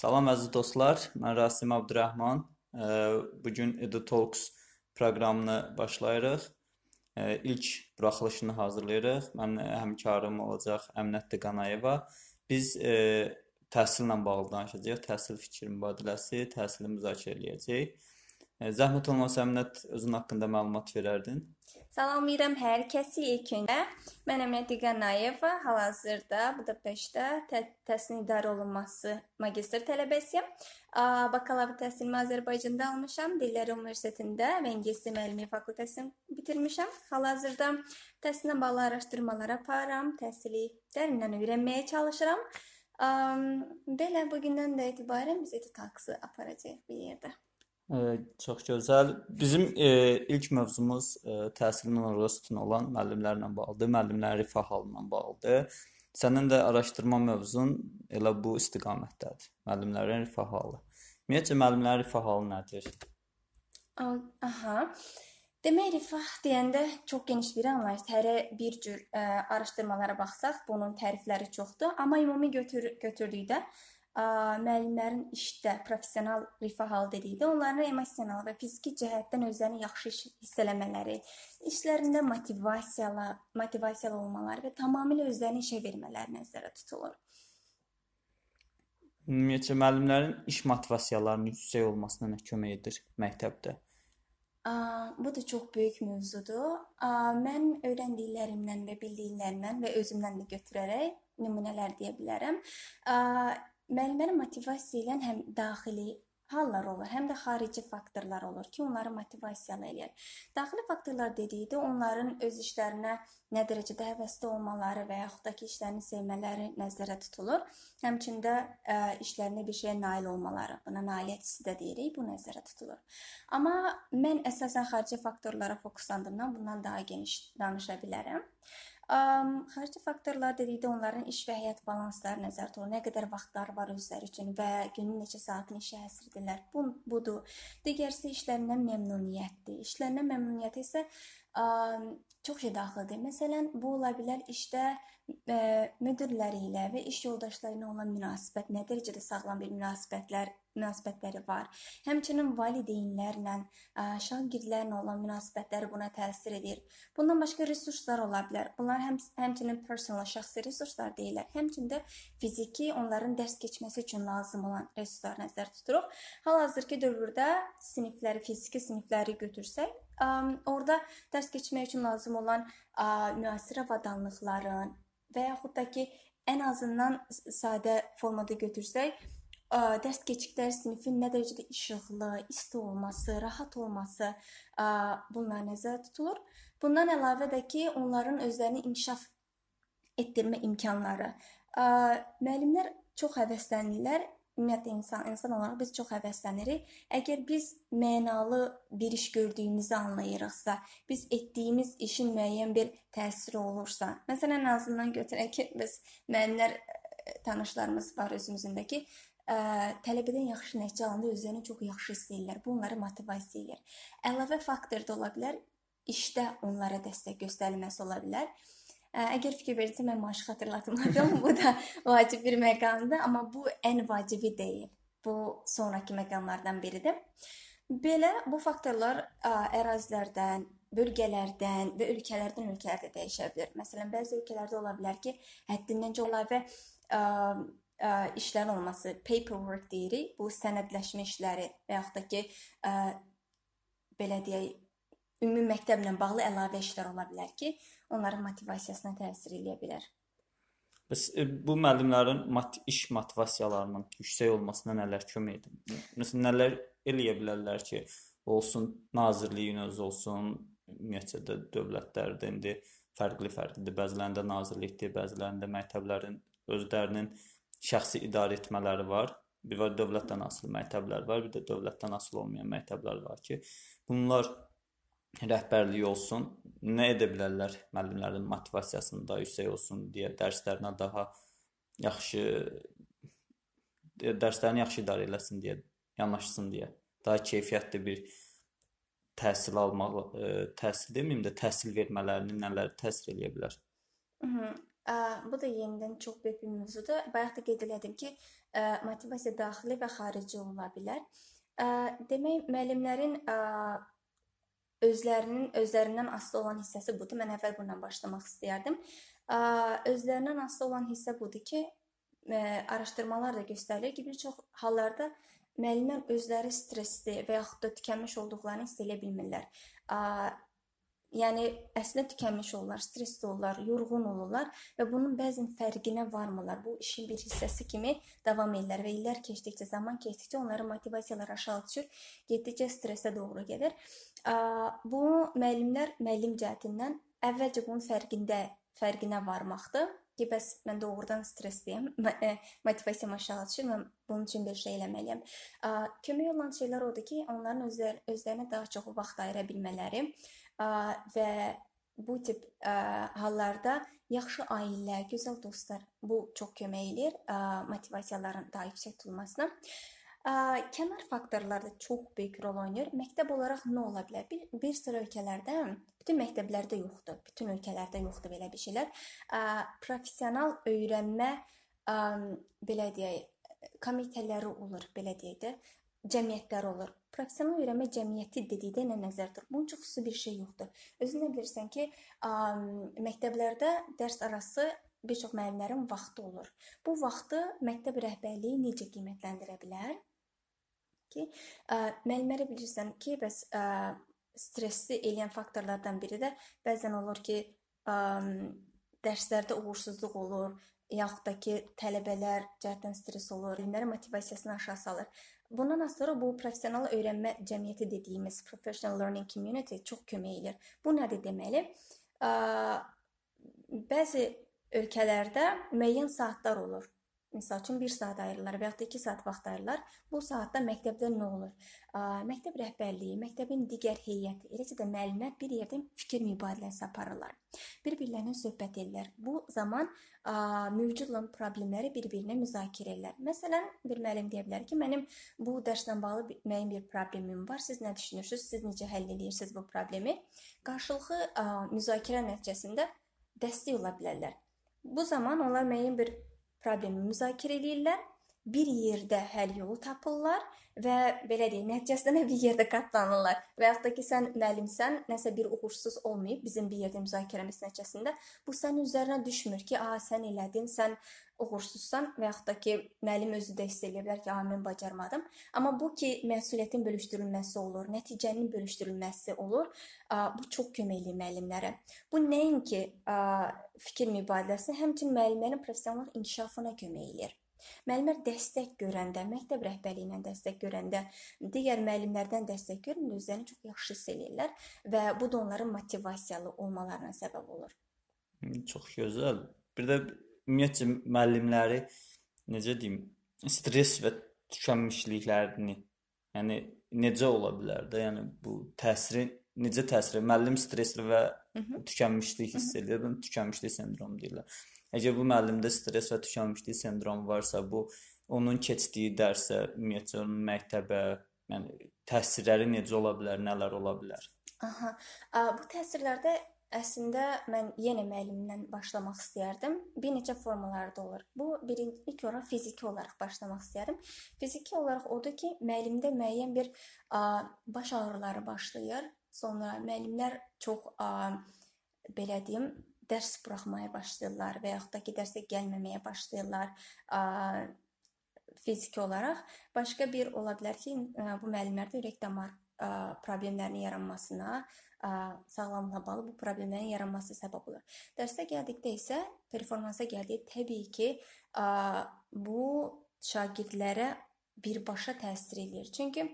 Salam əziz dostlar, mən Rasim Abdurrahman. Bu gün Edu Talks proqramını başlayırıq. İlk buraxılışını hazırlayırıq. Mən həmkarım olacaq Əminət Qanayeva. Biz e, təhsillə bağlı danışacağıq. Təhsil fikir mübadiləsi, təhsili müzakirə edəcəyik. Zəhmət olmasa Əminət özün haqqında məlumat verərdin. Salamlayıram hər kəsi ilk öncə. Mən Əminət Qanayeva, hal-hazırda Budapeştdə tə təhsil idarə olunması magistr tələbəsiyəm. Bakalavr təhsilimi Azərbaycanda almışam, Dillər Universitetində və İngilis dili müəllimliyi fakültəsini bitirmişəm. Hal-hazırda təhsillə bağlı araşdırmalar aparıram, təhsili dərindən öyrənməyə çalışıram. Belə bu gündən də etibarən biz editaksi aparacağıq bir yerdə. Çox gözəl. Bizim e, ilk mövzumuz e, təhsilin rostuna olan müəllimlərlə bağlıdır, müəllimlərin rifah halına bağlıdır. Sənin də araşdırma mövzun elə bu istiqamətdədir. Müəllimlərin rifah halı. Ümumiyyətcə müəllimlərin rifah halı nədir? Aha. Demək, rifah deyəndə çox geniş bir anlayışdır. Hərə bir cür ə, araşdırmalara baxsaq, bunun tərifləri çoxdur, amma ümumi götür götürdükdə müəllimlərin işdə professional rifah halı dedikdə onların emosional və fiziki cəhətdən özlərini yaxşı hiss eləmələri, işlərində motivasiyalı, motivasiyalı olmaları və tamamilə özlərini işə vermələri nəzərdə tutulur. Ümumiyyətcə müəllimlərin iş motivasiyalarının yüksək olmasına nə kömək edir məktəbdə? Bu da çox böyük mövzudur. Mən öyrəndiklərimdən və bildiklərimdən və özümdən də götürərək nümunələr deyə bilərəm. Müəllimlərin motivasiya edən həm daxili hallar olur, həm də xarici faktorlar olur ki, onları motivasiyalı eləyir. Daxili faktorlar dedikdə onların öz işlərinə nə dərəcədə həvəsli olmaları və yaxud da ki, işlərini sevmələri nəzərdə tutulur. Həmçində ə, işlərində bir şeyə nail olmaları, buna nailiyyət hissi də deyirik, bu nəzərdə tutulur. Amma mən əsasən xarici faktorlara fokuslandığımdan bundan daha geniş danışa bilərəm. Xarici faktorlar dedikdə onların iş və həyat balansları nəzərdə tutulur. Nə qədər vaxtları var özləri üçün və günün neçə saatını işə həsr edirlər. Bu budur. Digərsi işlərindən məmnuniyyətdir. İşlərindən məmnuniyyəti isə um, çox şey daxildir. Məsələn, bu ola bilər işdə ə, müdirləri ilə və iş yoldaşları ilə olan münasibət nə dərəcədə sağlam bir münasibətlər münasibətləri var. Həmçinin valideynlərlə, şagirdlərlə olan münasibətləri buna təsir edir. Bundan başqa resurslar ola bilər. Bunlar həm həmçinin personal şəxsi resurslar deyirlər. Həmçində fiziki onların dərs keçməsi üçün lazım olan resurslar nəzərdə tuturuq. Hal-hazırki dövrdə sinifləri, fiziki sinifləri götürsək, orada dərs keçmək üçün lazım olan müasir avadanlıqların və yaxud da ki, ən azından sadə formada götürsək, dərs keçdikləri sinifin nə dərəcədə işıqlı, isti olması, rahat olması bunlar nəzərdə tutulur. Bundan əlavə də ki, onların özlərini inkişaf etdirmə imkanları. Müəllimlər çox həvəslənirlər. Ümumiyyətlə insan insan olaraq biz çox həvəslənirik. Əgər biz mənalı bir iş gördüyümüzü anlayırıqsa, biz etdiyimiz işin müəyyən bir təsiri olursa, məsələn, ən azından götürək ki, biz müəllimlər tanışlarımız var özümüzündəki ə, tələbədən yaxşı nəticə alanda özlərini çox yaxşı hiss edirlər. Bu onları motivasiya edir. Əlavə faktor da ola bilər, işdə onlara dəstək göstərilməsi ola bilər. Əgər fikir verirsə mən maaşı xatırlatmadım. bu da vacib bir məqamdır, amma bu ən vacibi deyil. Bu sonrakı məqamlardan biridir. Belə bu faktorlar ə, ərazilərdən, bölgələrdən və ölkələrdən ölkələrə də dəyişə bilər. Məsələn, bəzi ölkələrdə ola bilər ki, həddindən çox əlavə ə, işlərin olması, paperwork deyirik. Bu sənədləşmə işləri və yaxud da ki, ə, belə deyək, ümumi məktəblə bağlı əlavə işlər ola bilər ki, onların motivasiyasına təsir eləyə bilər. Bəs e, bu müəllimlərin mat iş motivasiyalarının yüksək olmasına nələr kömək edir? Məsələn, nələr eləyə bilərlər ki, olsun nazirliyin özü olsun, ümumiyyətcə də dövlətlərdə indi fərqli-fərqlidir. Bəzilərində nazirlikdir, bəzilərində məktəblərin özlərinin şəxsi idarə etmələri var. Bir var dövlətdən asılı məktəblər var, bir də dövlətdən asılı olmayan məktəblər var ki, bunlar rəhbərlik olsun, nə edə bilərlər müəllimlərin motivasiyasını daha yüksək olsun deyə dərslərinə daha yaxşı dərslərini yaxşı idarə eləsin deyə, yanaşsın deyə, daha keyfiyyətli bir təhsil almaq, təhsil deməyim də təhsil vermələrini nələr təsir eləyə bilər? Hı -hı. Ə, bu da yenidən çox böyük bir mövzudur. Bayaq da qeyd elədim ki, ə, motivasiya daxili və xarici ola bilər. Ə, demək, müəllimlərin ə, özlərinin özlərindən asılı olan hissəsi budur. Mən əvvəl bundan başlamaq istəyərdim. Özlərindən asılı olan hissə budur ki, araşdırmalar da göstərir ki, bir çox hallarda müəllimlər özləri stressli və yaxud da tükənmiş olduqlarını hiss edə bilmirlər. Yəni əslində tükənmiş olurlar, stressli olurlar, yorğun olurlar və bunun bəzən fərqinə varmırlar. Bu işin bir hissəsi kimi davam edirlər və illər keçdikcə, zaman keçdikcə onların motivasiyaları aşağı düşür, getdikcə stressə doğru gedir. Bu müəllimlər müəllim cəhətindən əvvəlcə bunun fərqində, fərqinə varmaqdır ki, bəs mən doğrudan stressliyəm, e, motivasiyam aşağı düşür, mən bunun üçün bir şey eləməliyəm. Kömək olan şeylər odur ki, onların özlər, özlərinə daha çox vaxt ayıra bilmələri və bu tip hallarda yaxşı ailə, gözəl dostlar bu çox kömək edir motivasiyaların daha yüksək tutulmasına. Kənar faktorlar da çox böyük rol oynayır. Məktəb olaraq nə ola bilər? Bir, bir sıra ölkələrdə, bütün məktəblərdə yoxdur. Bütün ölkələrdə yoxdur belə bir şeylər. Professional öyrənmə belə deyək, komitələri olur, belə deyək də, cəmiyyətlər olur. Professional öyrənmə cəmiyyəti dedikdə nə nəzərdə tutulur? Bunun çox xüsusi bir şey yoxdur. Özün də bilirsən ki, ə, məktəblərdə dərs arası bir çox müəllimlərin vaxtı olur. Bu vaxtı məktəb rəhbərliyi necə qiymətləndirə bilər? Ki, ə, müəllimləri bilirsən ki, bəs ə, stresli eləyən faktorlardan biri də bəzən olur ki, ə, dərslərdə uğursuzluq olur, yaxud da ki, tələbələr cəhətdən stres olur, müəllimlərin motivasiyasını aşağı salır. Bundan sonra bu professional öyrənmə cəmiyyəti dediyimiz professional learning community çox kömək edir. Bu nədir deməli? Bəzi ölkələrdə müəyyən saatlar olur. Məsəl üçün 1 saat ayırırlar və ya da 2 saat vaxt ayırırlar. Bu saatda məktəbdə nə olur? Məktəb rəhbərliyi, məktəbin digər heyəti, eləcə də müəllimlər bir yerdə fikir mübadiləsi aparırlar. Bir-birlərinə söhbət edirlər. Bu zaman mövcud olan problemləri bir-birinə müzakirə edirlər. Məsələn, bir müəllim deyə bilər ki, mənim bu dərslə bağlı müəyyən bir problemim var. Siz nə düşünürsüz? Siz necə həll edirsiniz bu problemi? Qarşılıqlı müzakirə nəticəsində dəstək ola bilərlər. Bu zaman onlar müəyyən bir problemi müzakirə eləyirlər, bir yerdə həll yolu tapırlar və belə deyək, nəticəsində bir yerdə qatlanırlar. Və yaxud da ki, sən müəllimsən, nəsə bir uğursuz olmayıb bizim bir yerdə müzakirəmiz nəticəsində bu sənin üzərinə düşmür ki, "A, sən elədin, sən uğursuzsan" və yaxud da ki, müəllim özü də hiss edə bilər ki, "A, mən bacarmadım." Amma bu ki, məsuliyyətin bölüşdürülməsi olur, nəticənin bölüşdürülməsi olur. Bu çox köməkli müəllimlərə. Bu nəinki fikir mübadiləsi, həmçinin müəllimlərin professional inkişafına kömək eləyir. Müəllimlər dəstək görəndə, məktəb rəhbərliyindən dəstək görəndə, digər müəllimlərdən dəstək görəndə özlərini çox yaxşı hiss eləyirlər və bu da onların motivasiyalı olmalarına səbəb olur. Çox gözəl. Bir də ümumiyyətcə müəllimləri necə deyim, stress və tükənmişliklərini, yəni necə ola bilər də, yəni bu təsiri necə təsir müəllim stressli və tükənmişlik hiss edir. Bunu tükənmişlik sendromu deyirlər. Əgər bu müəllimdə stress və tükənmişlik sendromu varsa, bu onun keçdiyi dərsə, ümumiyyətcə onun məktəbə, yəni təsirləri necə ola bilər, nələr ola bilər? Aha. Bu təsirlərdə əslində mən yenə müəllimdən başlamaq istərdim. Bir neçə formalarda olur. Bu birinci ilk olaraq fiziki olaraq başlamaq istərdim. Fiziki olaraq odur ki, müəllimdə müəyyən bir ə, baş ağrıları başlayır. Sonra müəllimlər çox ə, belə deyim, dərs buraxmağa başlayırlar və yaxud da ki, dərsə gəlməməyə başlayırlar fiziki olaraq. Başqa bir ola bilər ki, bu müəllimlərdə ürək damar problemlərinin yaranmasına, sağlamlıqla bağlı bu problemlərin yaranması səbəb olur. Dərsə gəldikdə isə performansa gəldik, təbii ki, bu şagirdlərə birbaşa təsir eləyir. Çünki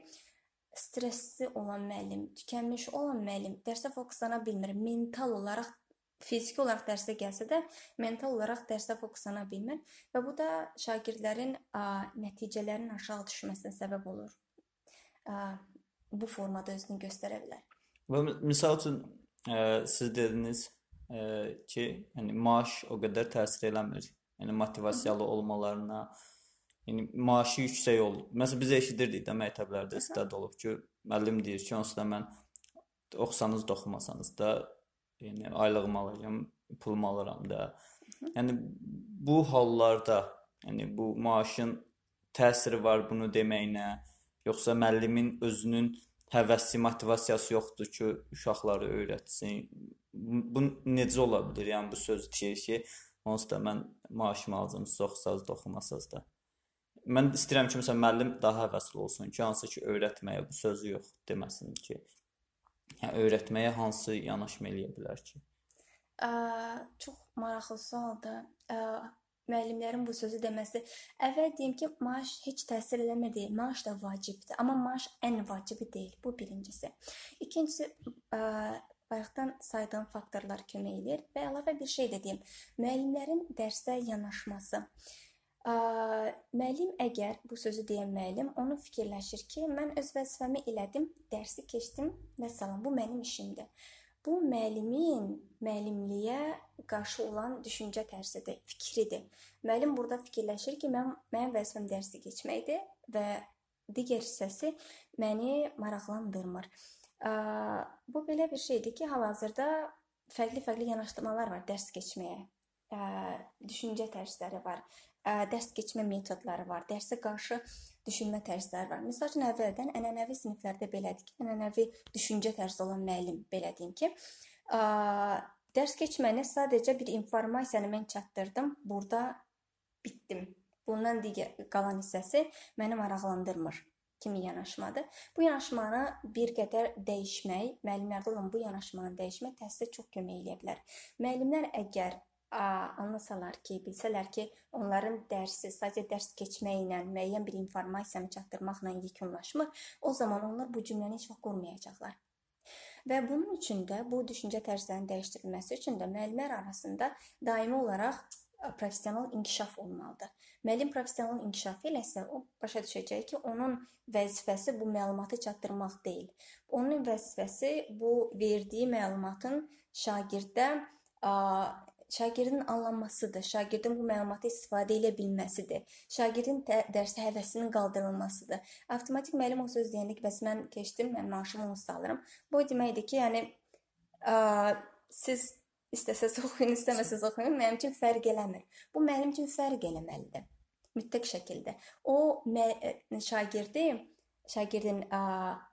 stressli olan müəllim, tükənmiş olan müəllim dərsə fokuslana bilmir. Mental olaraq fiziki olaraq dərsə gəlsə də mental olaraq dərsə fokuslana bilmir və bu da şagirdlərin ə, nəticələrinin aşağı düşməsinə səbəb olur. Ə, bu formada özünü göstərə bilər. Və misal üçün ə, siz dediniz ə, ki, yəni maaş o qədər təsir eləmir. Yəni motivasiyalı olmalarına, yəni maaşı yüksək olur. Məsələn biz eşidirdik də məktəblərdə istəd olub ki, müəllim deyir ki, onsuz da mən oxusanız da oxumasanız da yəni aylığımı alacağam, pulumu alıram da. Yəni bu hallarda, yəni bu maaşın təsiri var bunu deməyinə, yoxsa müəllimin özünün həvəsi, motivasiyası yoxdur ki, uşaqları öyrətsin. Bu necə ola bilər? Yəni bu söz deyir ki, onsuz da mən maaşımı alacağam, siz oxusanız da, oxumasanız da. Mən istəyirəm ki, məsələn, müəllim daha həvəsli olsun ki, hansı ki, öyrətməyə bu sözü yox deməsin ki. Yəni öyrətməyə hansı yanaşma eləyə bilər ki? Ə, çox maraqlı sualdır. Ə, müəllimlərin bu sözü deməsi. Əvvəl deyim ki, maaş heç təsir eləmir deyil. Maaş da vacibdir, amma maaş ən vacibi deyil. Bu birincisi. İkincisi, ə, bayaqdan saydığım faktorlar kömək edir və əlavə bir şey də deyim. Müəllimlərin dərsə yanaşması. Müəllim əgər bu sözü deyən müəllim onu fikirləşir ki, mən öz vəzifəmi elədim, dərsi keçdim və salam, bu mənim işimdir. Bu müəllimin müəllimliyə qarşı olan düşüncə tərzidir, fikridir. Müəllim burada fikirləşir ki, mən mənim vəzifəm dərsi keçməkdir və digər hissəsi məni maraqlandırmır. Bu belə bir şeydir ki, hal-hazırda fərqli-fərqli yanaşdırmalar var dərs keçməyə. Düşüncə tərzləri var dərs keçmə metodları var, dərsə qarşı düşünmə tərzləri var. Məsəl üçün əvvəldən ənənəvi siniflərdə belədir ki, ənənəvi düşüncə tərzi olan müəllim belə deyim ki, dərs keçməni sadəcə bir informasiyanı mən çatdırdım, burada bitdim. Bundan digər qalan hissəsi məni maraqlandırmır kimi yanaşmadır. Bu yanaşmanı bir qədər dəyişmək, müəllimlərdə olan bu yanaşmanı dəyişmək təhsilə çox kömək edə bilər. Müəllimlər əgər anlasalar ki, bilsələr ki, onların dərsi sadəcə dərs keçməklə, müəyyən bir informasiyanı çatdırmaqla yekunlaşmır, o zaman onlar bu cümləni heç vaxt qurmayacaqlar. Və bunun üçün də bu düşüncə tərzlərinin dəyişdirilməsi üçün də müəllimlər arasında daimi olaraq professional inkişaf olmalıdır. Müəllim professional inkişaf eləsə, o başa düşəcək ki, onun vəzifəsi bu məlumatı çatdırmaq deyil. Onun vəzifəsi bu verdiyi məlumatın şagirdə şagirdin anlanmasıdır, şagirdin bu məlumatı istifadə edə bilməsidir, şagirdin dərsə həvəsinin qaldırılmasıdır. Avtomatik müəllim o söz deyəndə ki, bəs mən keçdim, mən maaşımı onsuz alıram. Bu deməkdir ki, yəni ə, siz istəsəz oxuyun, istəməsəz oxuyun, mənim üçün fərq eləmir. Bu mənim üçün fərq eləməlidir. Mütləq şəkildə. O şagirdi şagirdin ə,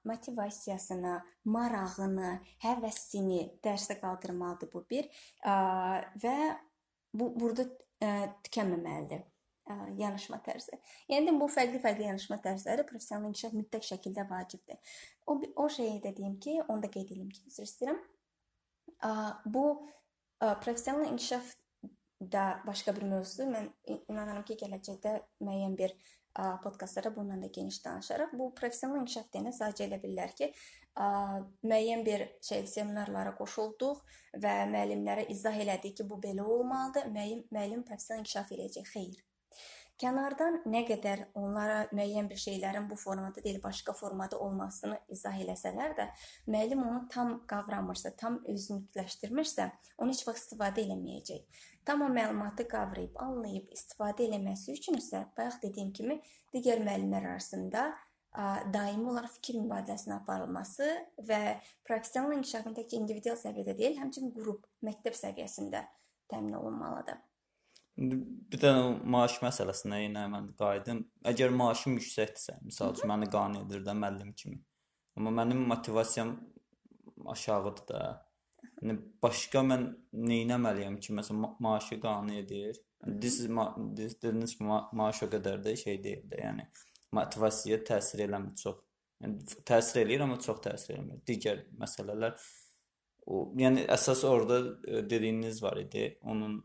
motivasiyasını, marağını, həvəsini dərsə qaldırmalıdır bu bir ə, və bu burada ə, tükənməməlidir ə, yanaşma tərzi. Yəni bu fərqli-fərqli yanaşma tərzləri professional inkişaf mütləq şəkildə vacibdir. O o şeyi də deyim ki, onu da qeyd edeyim ki, üzr istəyirəm. Ə, bu ə, professional inkişaf da başqa bir mövzudur. Mən inanıram ki, gələcəkdə müəyyən bir podkastlara bundan da geniş danışarıq. Bu professional inkişaf deyəndə sadəcə elə bilirlər ki, müəyyən bir şey seminarlara qoşulduq və müəllimlərə izah elədik ki, bu belə olmalıdır. Müəllim müəllim professional inkişaf eləyəcək. Xeyr. Kənardan nə qədər onlara müəyyən bir şeylərin bu formada deyil, başqa formada olmasını izah eləsələr də, müəllim onu tam qavramırsa, tam özünükləşdirmirsə, onu heç vaxt istifadə eləməyəcək. Tam o məlumatı qavrayıb, anlayıb istifadə eləməsi üçün isə bayaq dediyim kimi digər müəllimlər arasında daimi olaraq fikir mübadiləsinin aparılması və professional inkişafın təkcə individual səviyyədə deyil, həmçinin qrup, məktəb səviyyəsində təmin olunmalıdır. Bir də maaş məsələsinə yenə mən qayıdım. Əgər maaşım yüksəkdirsə, məsəl üçün məni qane edir də müəllim kimi. Amma mənim motivasiyam aşağıdır da. Yəni başqa mən nə etməliyəm ki, məsələn ma maaşı qane edir. This is ma this dediniz ki, ma maaş o qədər də şey deyil də, yəni motivasiyaya təsir eləmir çox. Yəni təsir eləyir, amma çox təsir eləmir. Digər məsələlər o, yəni əsas orada e, dediyiniz var idi. Onun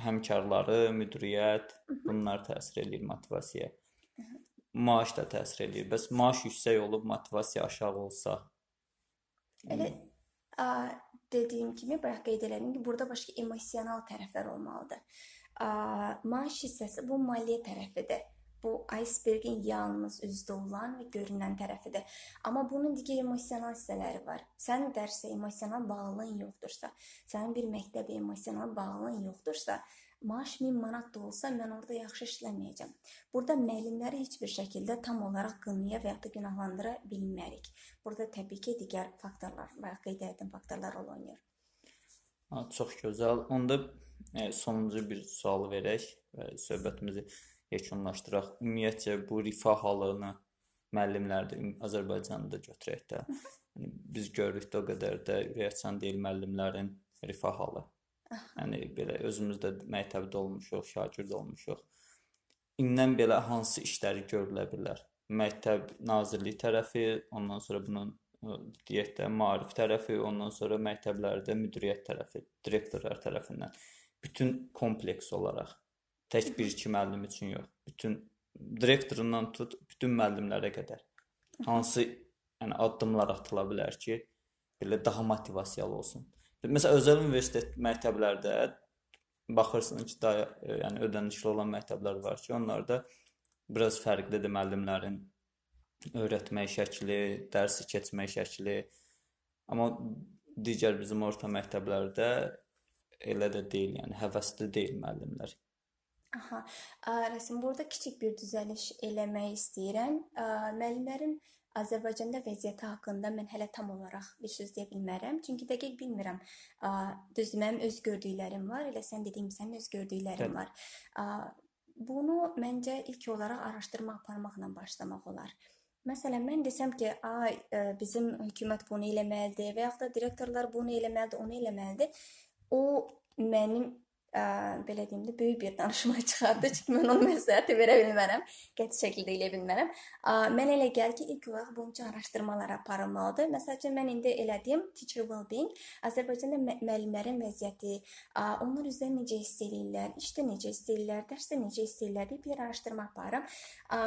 həmkarları, müdiriyyət, bunlar təsir eləyir motivasiyaya. Maaş da təsir eləyir. Bəs maaş yüksək olub motivasiya aşağı olsa? Elə a, dediyim kimi, bayaq qeyd elədim ki, burada başqa emosional tərəflər olmalıdır. Maaş hissəsi bu maliyyə tərəfidir. Bu icebergin yalnız üzdə olan və görünən tərəfidir. Amma bunun digər emosional hissələri var. Sənin dərsə emosional bağlılığın yoxdursa, sənin bir məktəbə emosional bağlılığın yoxdursa, maaş 1000 manat da olsa mən orada yaxşı işləməyəcəm. Burada müəllimləri heç bir şəkildə tam olaraq qınaya və ya da günahlandıra bilmərik. Burada təbii ki, digər faktorlar, bayaq qeyd etdiyim faktorlar rol oynayır. Ha, çox gözəl. Onda e, sonuncu bir sual verək və söhbətimizi yekunlaşdıraq. Ümumiyyətcə bu rifah halını müəllimlərdə Azərbaycanda götürək də. Yəni biz görürük də o qədər də ürəkçən deyil müəllimlərin rifah halı. Yəni belə özümüz də məktəbdə olmuşuq, şagird olmuşuq. İndən belə hansı işləri görülə bilər? Məktəb nazirlik tərəfi, ondan sonra bunun deyək də maarif tərəfi, ondan sonra məktəblərdə müdiriyyət tərəfi, direktorlar tərəfindən bütün kompleks olaraq tək bir-iki müəllim üçün yox, bütün direktorundan tut bütün müəllimlərə qədər hansı yəni addımlar atıla bilər ki, belə daha motivasiyalı olsun. Məsələn, özəl universitet məktəblərdə baxırsan ki, daha yəni ödənişli olan məktəblər var ki, onlarda biraz fərqlidir müəllimlərin öyrətmək şəkli, dərsi keçmək şəkli. Amma digər bizim orta məktəblərdə elə də deyil, yəni həvəsli deyil müəllimlər. Aha, Rəsim, burada kiçik bir düzəliş eləmək istəyirəm. Müəllimlərin Azərbaycanda vəziyyəti haqqında mən hələ tam olaraq bir söz deyə bilmərəm. Çünki dəqiq bilmirəm. Düzdür, mənim öz gördüklərim var, elə sən dediyim sənin öz gördüklərin var. Bunu məncə ilk olaraq araşdırma aparmaqla başlamaq olar. Məsələn, mən desəm ki, ay bizim hökumət bunu eləməlidir və yaxud da direktorlar bunu eləməlidir, onu eləməlidir. O mənim ə, belə deyim də böyük bir danışma çıxardı. Çünki mən ona məsləhəti verə bilmərəm. Qəti şəkildə eləyə bilmərəm. Ə, mən elə gəl ki, ilk olaraq üçün araşdırmalar aparılmalıdır. Məsəl üçün mən indi elədiyim teacher well-being Azərbaycanda mə müəllimlərin vəziyyəti, ə, onlar üzrə necə hiss eləyirlər, işdə necə hiss eləyirlər, dərsdə necə hiss eləyirlər deyə bir araşdırma aparım. Ə,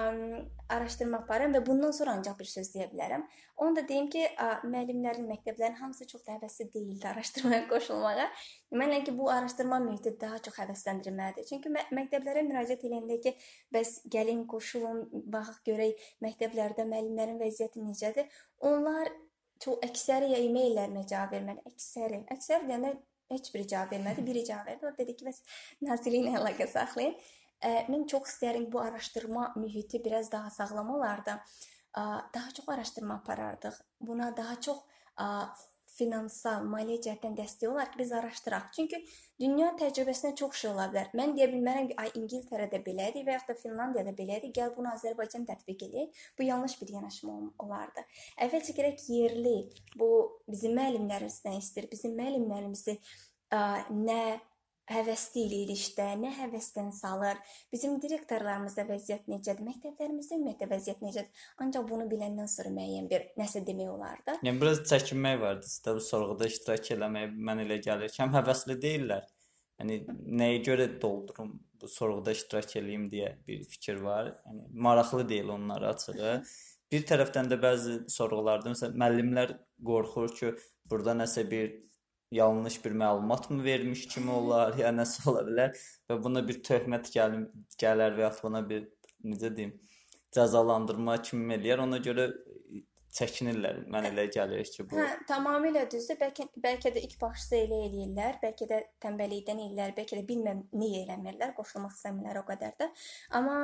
araşdırma aparım və bundan sonra ancaq bir söz deyə bilərəm. Onu da deyim ki, ə, müəllimlərin, məktəblərin hamısı çox da həvəsli deyildi araşdırmaya qoşulmağa. Mənə ki, bu araşdırma mühiti daha çox həvəsləndirməlidir. Çünki mə məktəblərə müraciət edəndə ki, bəs gəlin qoşulun, baxaq görək məktəblərdə müəllimlərin vəziyyəti necədir? Onlar çox əksəri ya e-maillərimə cavab verməli. Əksəri, əksər deyəndə heç biri cavab vermədi, biri cavab verdi. O dedi ki, bəs nazirliklə əlaqə saxlayın. Ə, mən çox istəyirəm bu araşdırma mühiti biraz daha sağlam olardı. Ə, daha çox araşdırma aparardıq. Buna daha çox ə, finansal, maliyyə cəhətdən dəstək olar ki, biz araşdıraq. Çünki dünya təcrübəsinə çox şey ola bilər. Mən deyə bilmərəm ki, ay İngiltərədə belədir və yaxud da Finlandiyada belədir. Gəl bunu Azərbaycan tətbiq edək. Bu yanlış bir yanaşma olardı. Əvvəlcə gərək yerli, bu bizim müəllimlərimizdən istəyir. Bizim müəllimlərimizi ə, nə həvəsli eləyir işdə, nə həvəsdən salır. Bizim direktorlarımızda vəziyyət necədir? Məktəblərimizdə ümumiyyətlə vəziyyət necədir? Ancaq bunu biləndən sonra müəyyən bir nəsə demək olardı. Yəni biraz çəkinmək vardı. Sizdə bu sorğuda iştirak eləməyə mən elə gəlir ki, həm həvəsli deyillər. Yəni nəyə görə doldurum bu sorğuda iştirak eləyim deyə bir fikir var. Yəni maraqlı deyil onlara açığı. Bir tərəfdən də bəzi sorğularda məsələn müəllimlər qorxur ki, burada nəsə bir yanlış bir məlumat mı vermiş kimi olar, ya nəsə ola bilər və buna bir töhmət gəlir, gələr və ya buna bir necə deyim, cəzalandırma kimi eləyər. Ona görə çəkinirlər. Mən elə gəlir ki, bu. Hə, tamamilə düzdür. Bəlkə bəlkə də ilk başda elə eləyirlər, bəlkə də tənbəllikdən eləyirlər, bəlkə də bilməm niyə eləmirlər, qoşulmaq istəmirlər o qədər də. Amma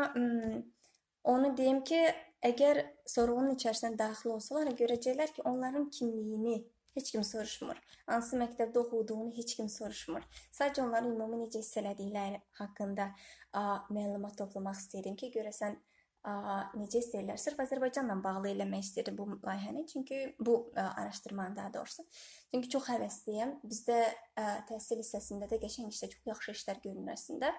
onu deyim ki, əgər sorğunun içərisinə daxil olsalar, görəcəklər ki, onların kimliyini heç kim soruşmur. Hansı məktəbdə oxuduğunu heç kim soruşmur. Sadəcə onların ümumi necə hiss elədikləri haqqında ə, məlumat toplamaq istəyirəm ki, görəsən necə hiss edirlər. Sırf Azərbaycanla bağlı eləmək istəyirəm bu layihəni, çünki bu ə, araşdırmanı daha doğrusu. Çünki çox həvəsliyəm. Bizdə ə, təhsil hissəsində də qəşəng işdə çox yaxşı işlər görünür əslində.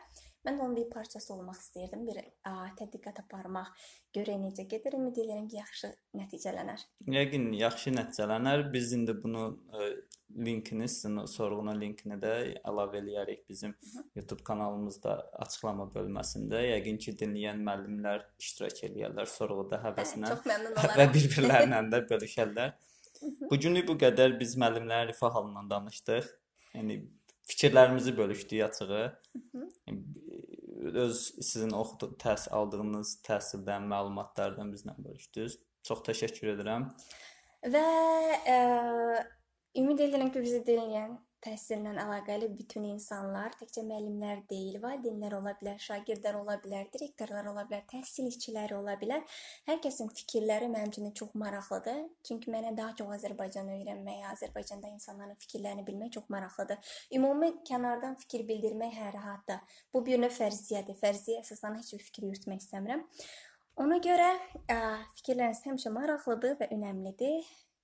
Mən onun bir parçası olmaq istəyirdim, bir ə, tədqiqat aparmaq, görək necə gedir. Ümid edirəm ki, yaxşı nəticələnər. Yəqin yaxşı nəticələnər. Biz indi bunu ə, linkini, sizin sorğunun linkini də əlavə eləyərik bizim. YouTube kanalımızda açıqlama bölməsində. Yəqin ki, dinləyən müəllimlər iştirak eləyərlər sorğuda həvəslə. Və bir-birlərlə də bölüşərlər. Bu günlük bu qədər biz müəllimlərin rifah halından danışdıq. Yəni fikirlərimizi bölüşdük açığı. -hı öz sizin oxudu, təhsil aldığınız təhsildən, məlumatlardan bizlə bölüşdünüz. Çox təşəkkür edirəm. Və ə, ümid edirəm ki, bizi dinləyən təhsillə əlaqəli bütün insanlar, təkcə müəllimlər deyil, valideynlər ola bilər, şagirdlər ola bilər, direktorlar ola bilər, təhsil işçiləri ola bilər. Hər kəsin fikirləri mənim üçün çox maraqlıdır. Çünki mənə daha çox Azərbaycan öyrənmək, Azərbaycanda insanların fikirlərini bilmək çox maraqlıdır. Ümumi kənardan fikir bildirmək hər rahatdır. Bu bir növ fərziyyədir. Fərziyyə əsasən heç bir fikir yürütmək istəmirəm. Ona görə ə, fikirləriniz həmişə maraqlıdır və önəmlidir.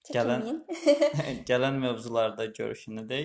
Gələn Çəkinməyin. gələn mövzularda görüşünü də